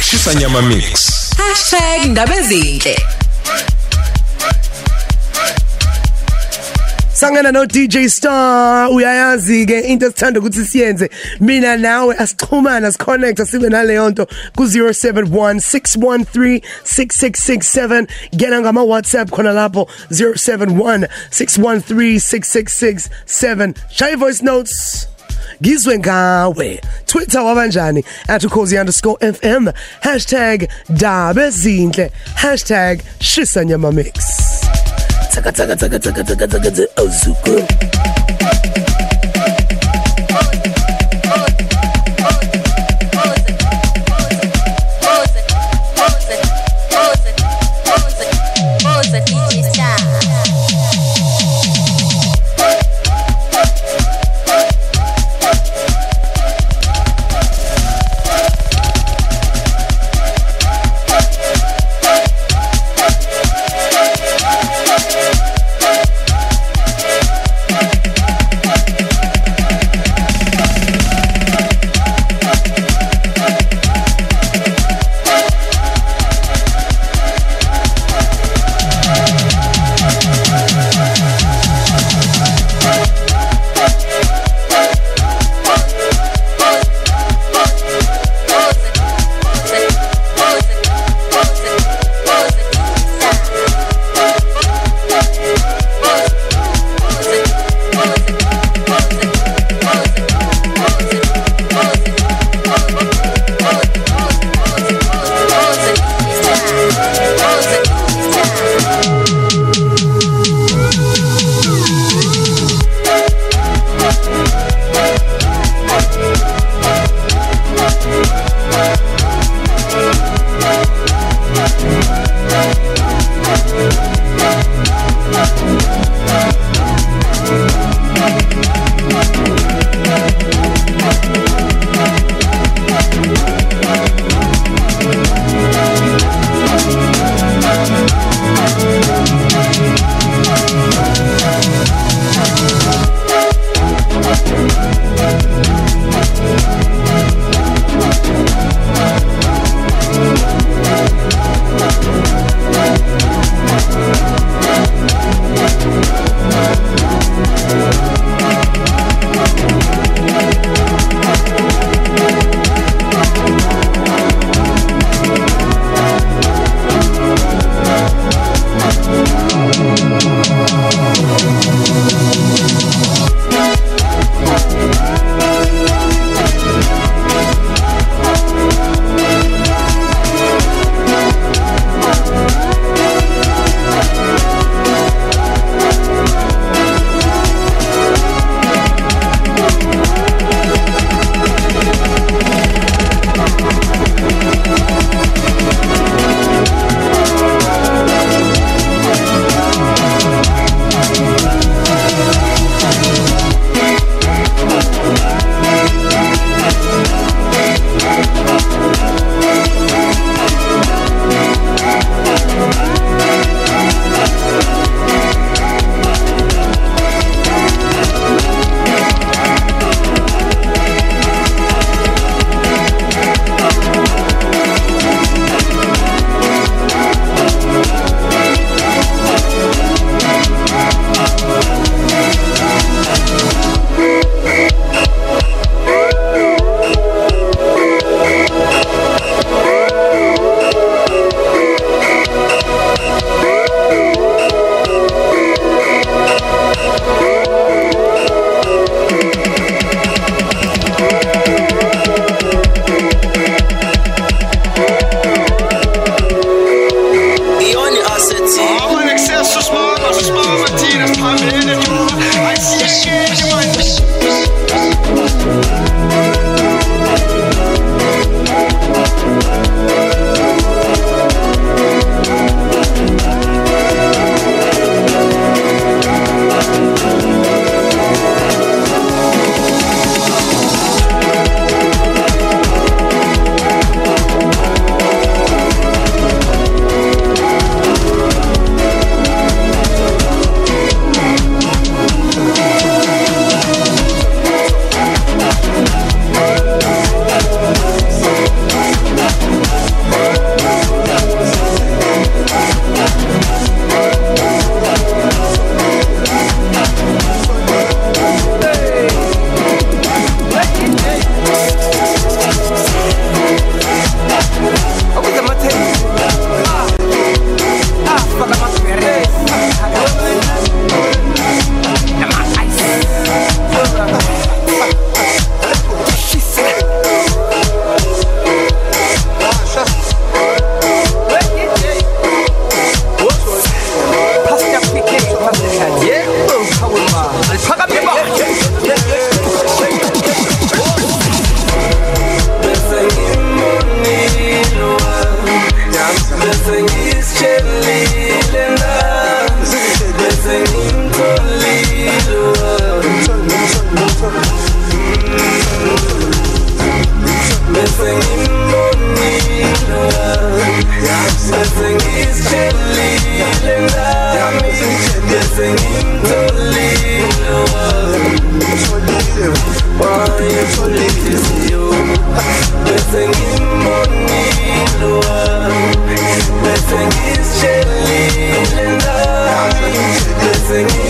#shisanyama mix. #ndabezinhle Sangena no DJ Star uyayazi ke into esithanda ukuthi siyenze. Mina nawe asixhumana siconnect sibe naleyo nto ku 0716136667 gena ngama WhatsApp khona lapho 0716136667 shaya voice notes. Ngizwe ngawe. Twitter wabanjani? @cozy_fm #dabezinhle #shisanyamamix tsaka tsaka tsaka tsaka tsaka tsaka azuko Yeah,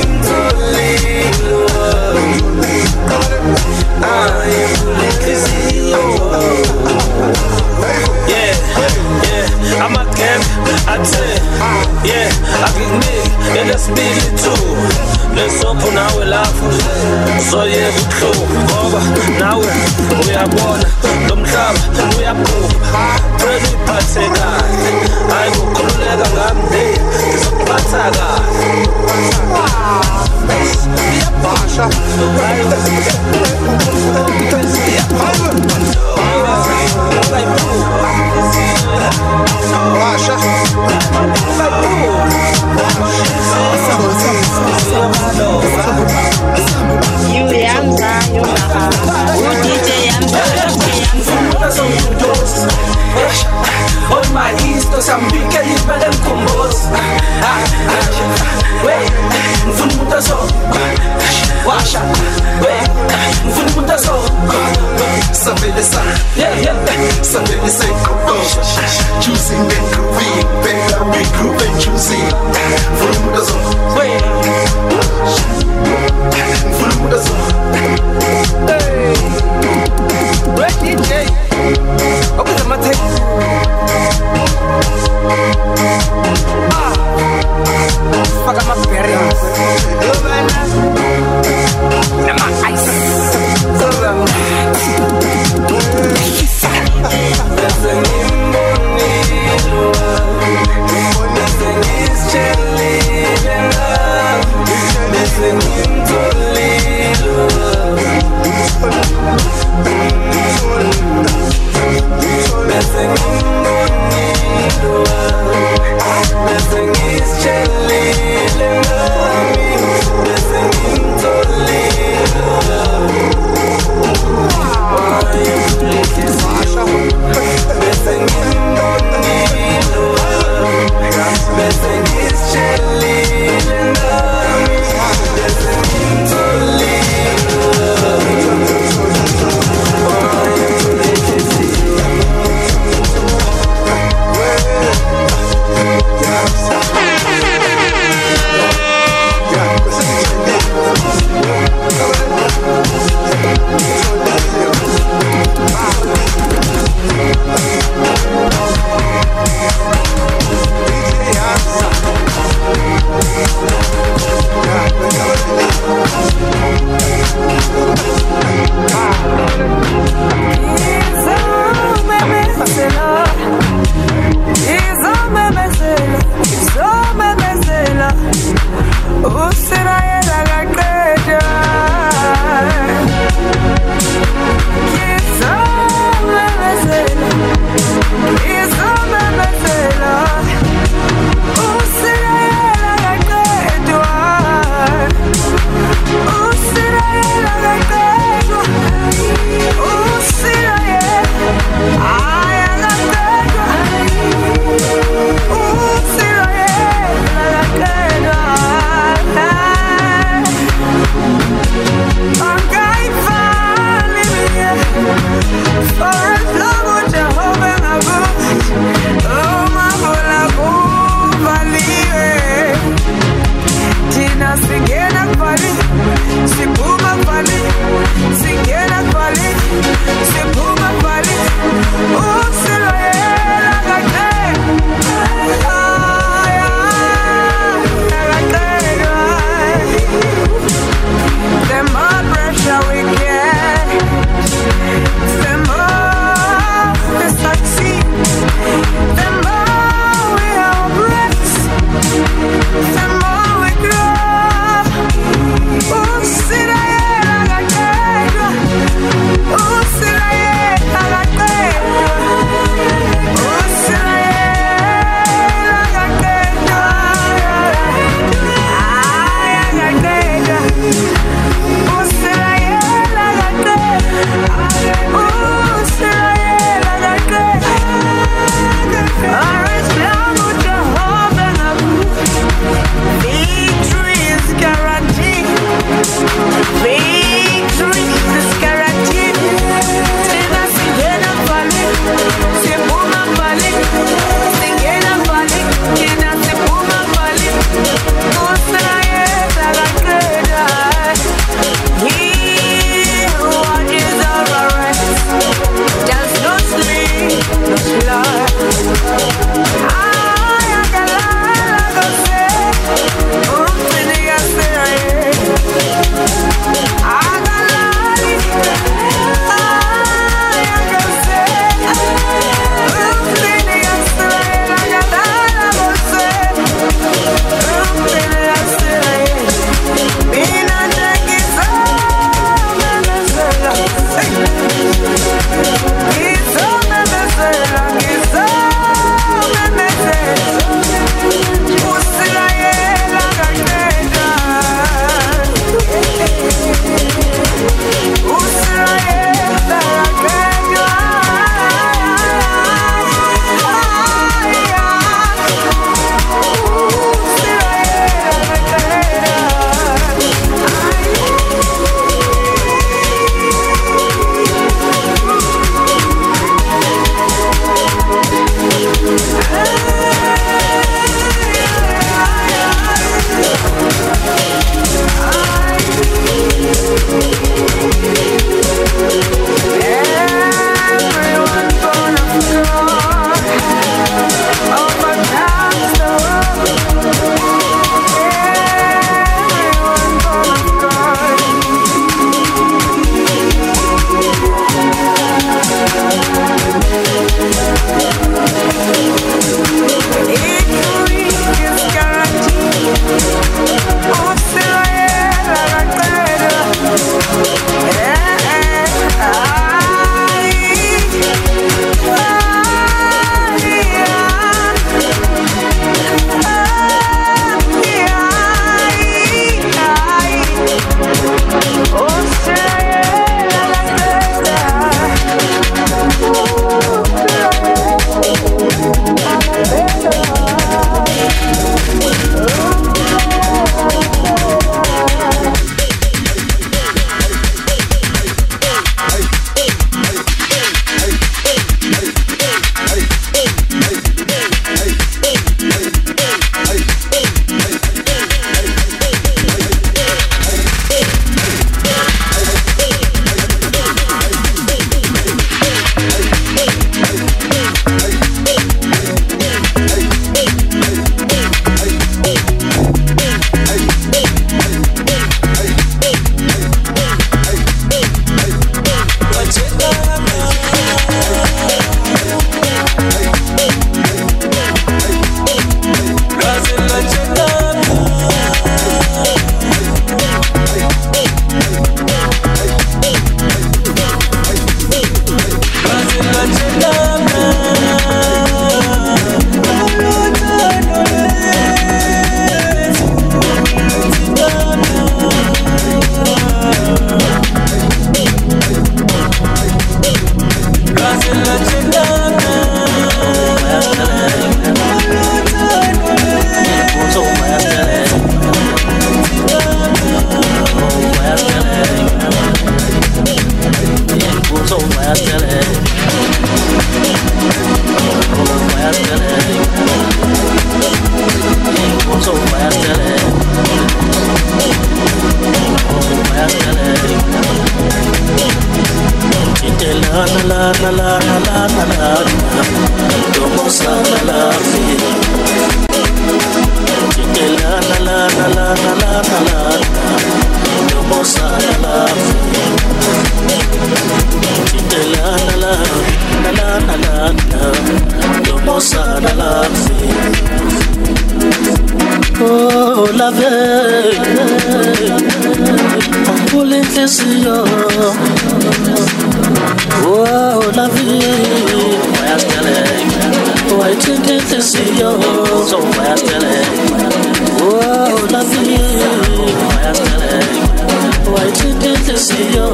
to get to see you.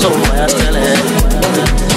So why I tell it?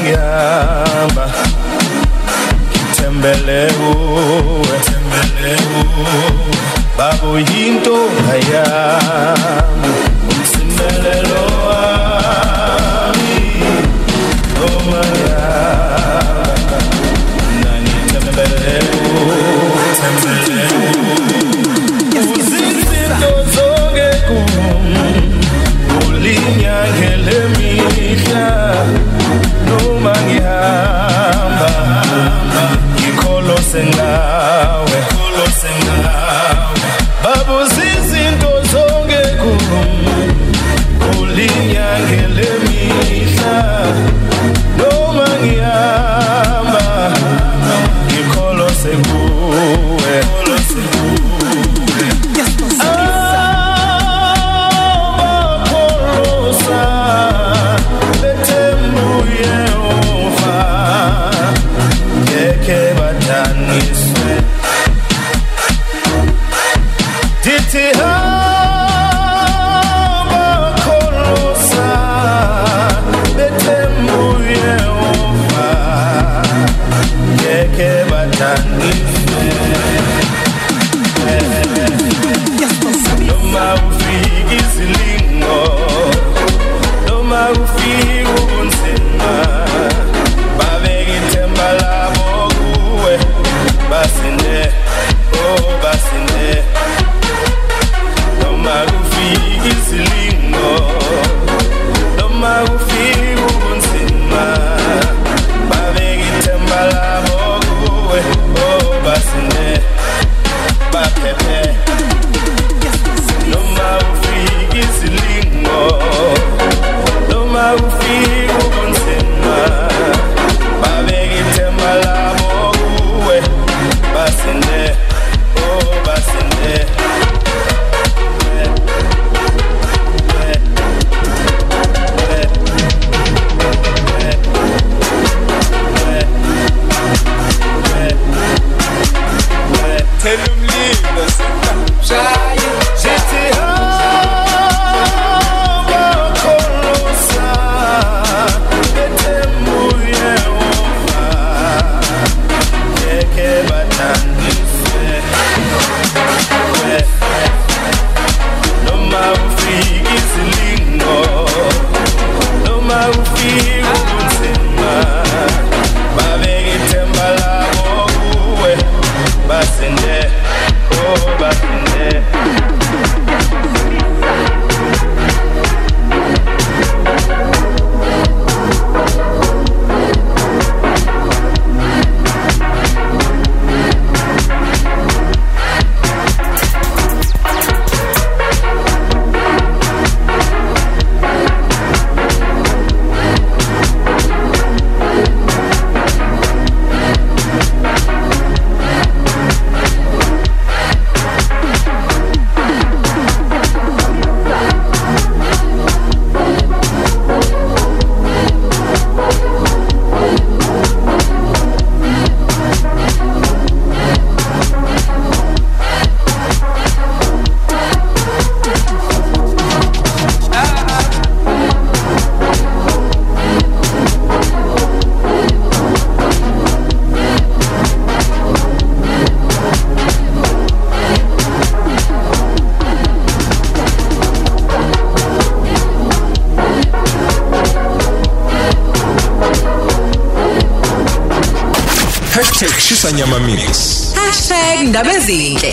ngiyahamba ngithembele kuwe thembele kuwe. Babo yinto ayami Nisa, Nisa. #ndaba ezinhle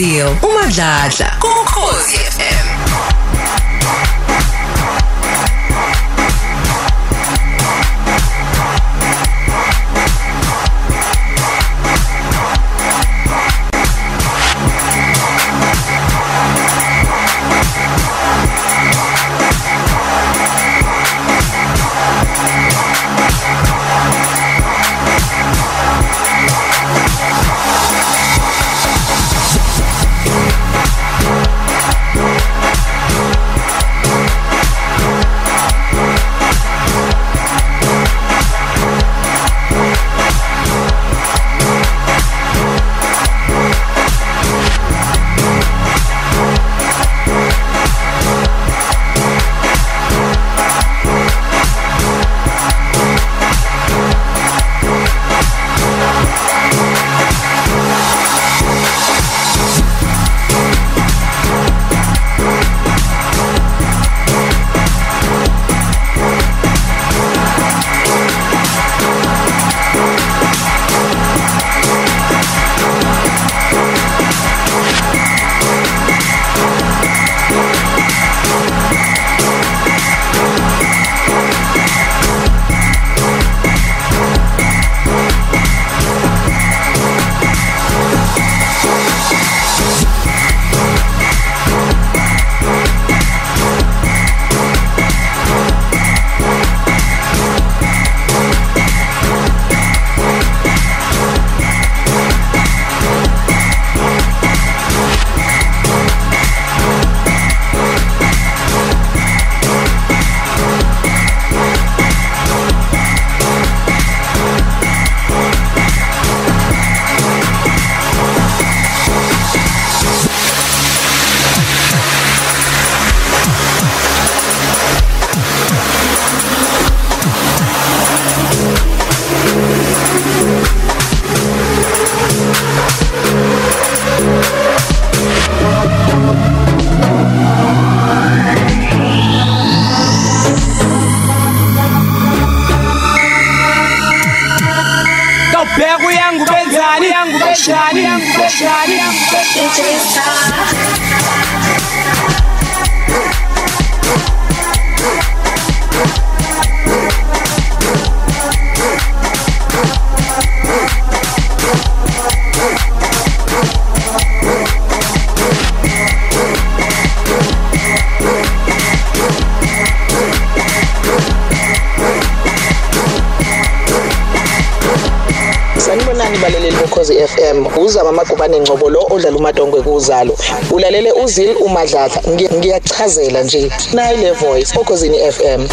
nozio umadladla kokhozi uyangubenzani sanibonani balaleli bokhozi FM uzama amagubane ngcobo lo odlala umadongwe kuuzalo ulalele uzil umadladla Ngi- ngiyachazela nje. Nayi le voice okhosini FM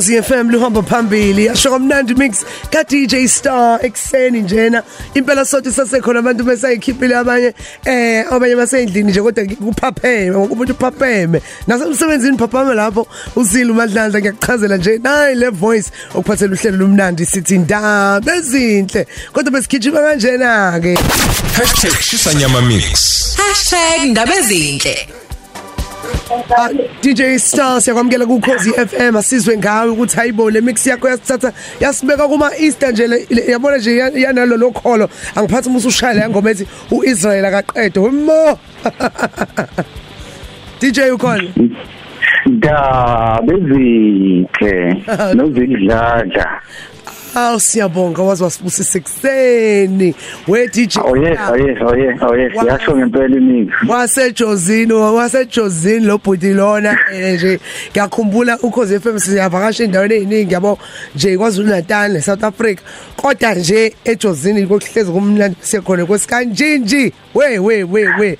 ukhosi FM luhamba phambili. Yasho kamnandi mix ka DJ Star ekseni njena. Impela sothi sasekhona abantu besayikhiphile abanye eh abanye basendlini nje kodwa kuphapheme ngokumuntu uphapheme. Nasemsebenzini phaphame lapho. Uzila umadlandla ngiyachazela nje. Nayi le voice okuphathela uhlelo lumnandi sithi ndaba ezinhle. Kodwa besikhijima kanjena ke #shisanyama mix. #ndaba ezinhle. Ah, DJ Star siyakwamukela ku Khosi FM asizwe ngawe ukuthi hayibo le mix yakho yasithatha yasibeka kuma Easter nje le- le- yabona nje ya- yanalo lokholo angiphathi umusu ushaya le ngoma ethi uIsrael akaqedwe. Wemo DJ ukhona ndaba ezinhle nozindladla aw siyabonga wazi wasibusisa ekseni we DJ oye oye oye oye Wow. yasho ngempela imix wasejozini wasejozini lo bhuti lona eh, nje. Ngiyakhumbula ukhozi FM siyavakasha endaweni eziningi yabo nje kwaZulu Natal neSouth Africa. Kodwa nje ejozini kokuhlezi kumnandi siyakhona kwesikanjinji we we we we.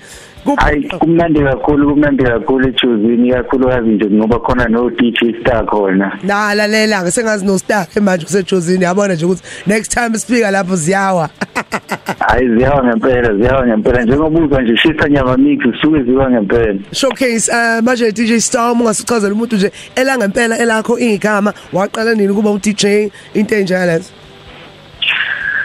Hayi kumnandi kakhulu kumnandi kakhulu ejozini kakhulukazi nje ngoba khona no DJ Star khona. Nalalela ke sengazi no star manje usejozini yabona nje ukuthi next time speaker lapho ziyawa. Hayi ziyawa ngempela ziyawa ngempela. Njengobuzwa nje shisa nyama mix suke ziwa ngempela. Showcase uh, manje DJ Star ungasichazela umuntu nje elangempela elakho igama waqala nini kuba u DJ into enjalo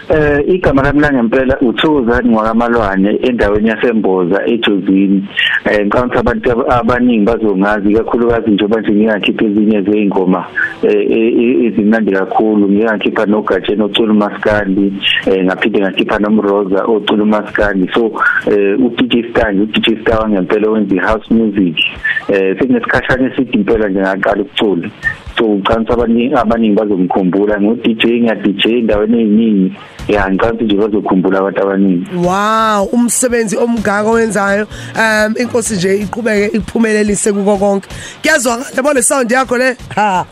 Eh igama lami la ngempela uThokozani ngwakamalwane endaweni yasemboza ejozini. Eh ngicabanga abantu ab- abaningi bazongazi kakhulukazi njengoba nje ngingakhipha ezinye zeingoma eh eh, ezimnandi kakhulu. Ngingakhipha nogatshe nocula maskandi eh ngaphinde ngakhipha nomroza ocula maskandi. So eh uDJ Star nje uDJ Star wangempela wenza house music. Eh sekunesikhathana eside impela nje ngaqala ukucula. So ucansa abaningi abaningi bazomkhumbula ngo DJ ngiya DJ endaweni eziningi ya ngicansa nje bazokhumbula abantu abaningi Wow, umsebenzi omgaka owenzayo. Um inkosi nje iqhubeke iphumelelise kuko konke. Kuyazwakala yabo le sound yakho le. Ha.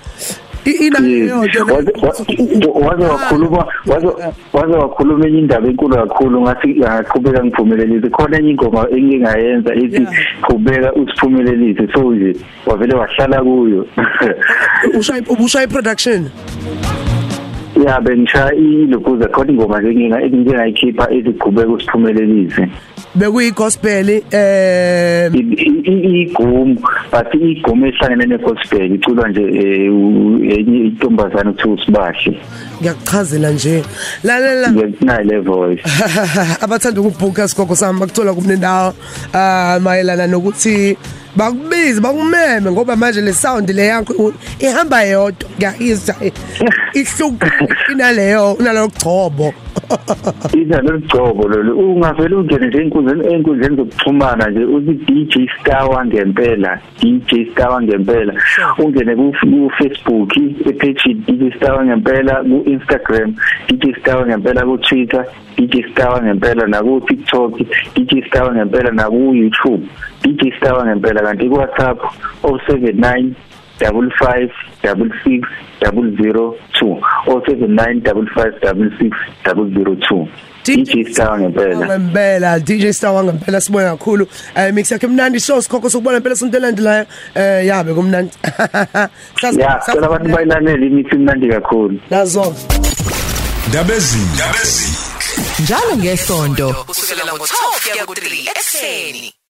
Inaleyo waze wakhuluma waze wakhuluma enye indaba enkulu kakhulu ngathi ngaqhubeka ngiphumelelise. Khona enye ingoma engingayenza ethi qhubeka usiphumelelise. So nje wavele wahlala kuyo. Ushayi ubushayi production ya bengishaya ilokuza khona ingoma njenginga engingayikhipha ethi qhubeka usiphumelelise. Bekuyi gospel eh igum but igum ehlangene ne gospel iculwa nje enye intombazana kuthiwa usibahle ngiyakuchazela nje. Lalela. Ngiyinayo le voice abathanda ukubhuka sigogo sami bakuthola kubunendawo ah mayelana nokuthi bakubize bakumeme ngoba manje le sound le yakho ihamba yodwa ngiyayizwa ihluka inaleyo unalo izalo ligcobo lolu. Ungavela ungene nje enkundleni enkundleni zokuxhumana nje uthi DJ Star wangempela DJ Star wangempela. Ungene ku Facebook epage DJ Star wangempela ku Instagram DJ Star wangempela ku Twitter DJ Star wangempela na ku TikTok DJ Star wangempela na ku YouTube DJ Star wangempela. Kanti ku WhatsApp 079 double five double six double zero two. Or seven nine double five double six double zero two. DJ Star ngempela ngempela DJ Star ngempela sibona kakhulu. Eh mix yakhe mnandi show sikhokho sokubona impela sonto elandelayo eh yabe kumnandi. Ya cela abantu bayilalele imix imnandi kakhulu. Nazo Dabezi Dabezi njalo ngesonto kusukela ngo12 kuya ku3 ekseni